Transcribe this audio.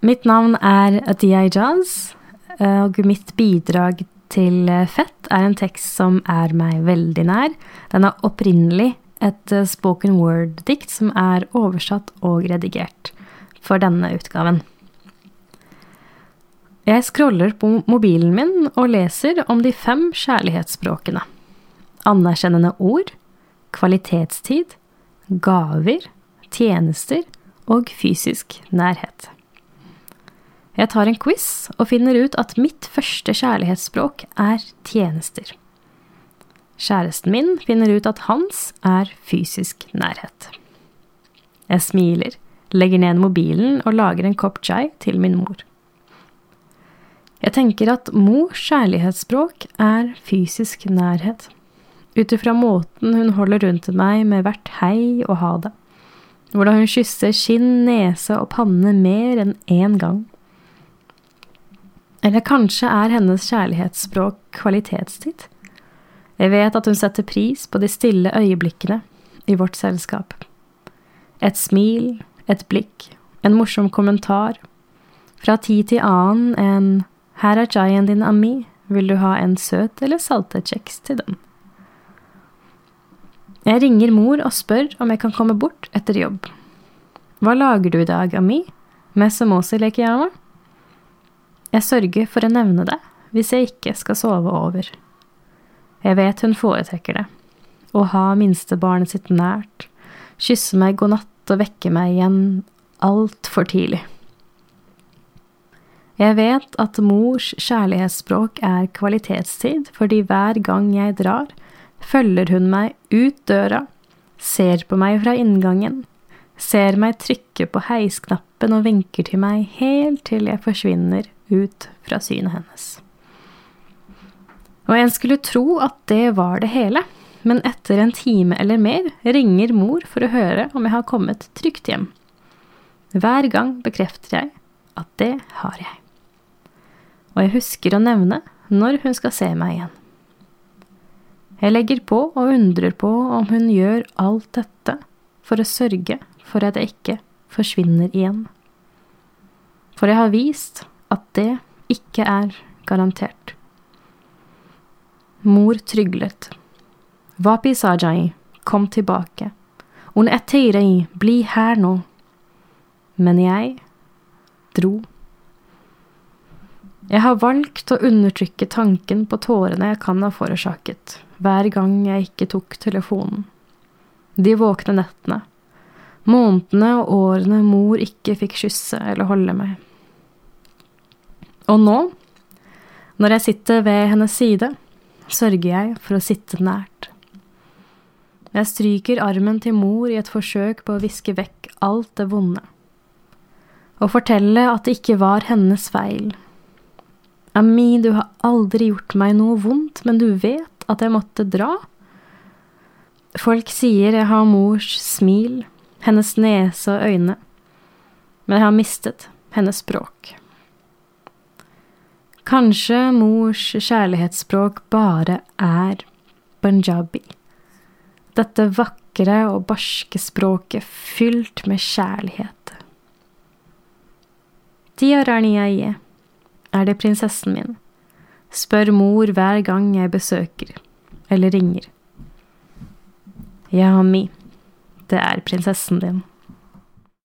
Mitt navn er Adia Ijaz, og mitt bidrag til Fett er en tekst som er meg veldig nær. Den er opprinnelig et spoken word-dikt som er oversatt og redigert for denne utgaven. Jeg scroller på mobilen min og leser om de fem kjærlighetsspråkene. Anerkjennende ord, kvalitetstid, gaver, tjenester og fysisk nærhet. Jeg tar en quiz og finner ut at mitt første kjærlighetsspråk er tjenester. Kjæresten min finner ut at hans er fysisk nærhet. Jeg smiler, legger ned mobilen og lager en kopp chai til min mor. Jeg tenker at mors kjærlighetsspråk er fysisk nærhet, ut ifra måten hun holder rundt meg med hvert hei og ha det, hvordan hun kysser kinn, nese og panne mer enn én gang. Eller kanskje er hennes kjærlighetsspråk kvalitetstid? Jeg vet at hun setter pris på de stille øyeblikkene i vårt selskap. Et smil, et blikk, en morsom kommentar, fra tid til annen en her er chaien din, Ami. Vil du ha en søt eller saltet kjeks til den? Jeg ringer mor og spør om jeg kan komme bort etter jobb. Hva lager du i dag, Ami? Med samosi lekeyama? Jeg sørger for å nevne det hvis jeg ikke skal sove over. Jeg vet hun foretrekker det. Å ha minstebarnet sitt nært, kysse meg god natt og vekke meg igjen altfor tidlig. Jeg vet at mors kjærlighetsspråk er kvalitetstid, fordi hver gang jeg drar, følger hun meg ut døra, ser på meg fra inngangen, ser meg trykke på heisknappen og vinker til meg helt til jeg forsvinner ut fra synet hennes. Og en skulle tro at det var det hele, men etter en time eller mer ringer mor for å høre om jeg har kommet trygt hjem. Hver gang bekrefter jeg at det har jeg og jeg husker å nevne når hun skal se meg igjen. Jeg legger på og undrer på om hun gjør alt dette for å sørge for at jeg ikke forsvinner igjen. For jeg har vist det ikke er garantert. Mor tryglet. Vapi sajai, kom tilbake. Un etirei, bli her nå. Men jeg dro. Jeg har valgt å undertrykke tanken på tårene jeg kan ha forårsaket, hver gang jeg ikke tok telefonen. De våkne nettene, månedene og årene mor ikke fikk kysse eller holde meg. Og nå, når jeg sitter ved hennes side, sørger jeg for å sitte nært. Jeg stryker armen til mor i et forsøk på å viske vekk alt det vonde, og fortelle at det ikke var hennes feil, Ami, du har aldri gjort meg noe vondt, men du vet at jeg måtte dra? Folk sier jeg har mors smil, hennes nese og øyne, men jeg har mistet hennes språk. Kanskje mors kjærlighetsspråk bare er punjabi, dette vakre og barske språket fylt med kjærlighet. Tiaraniaie er det prinsessen min? Spør mor hver gang jeg besøker eller ringer. Ja, Mi, det er prinsessen din.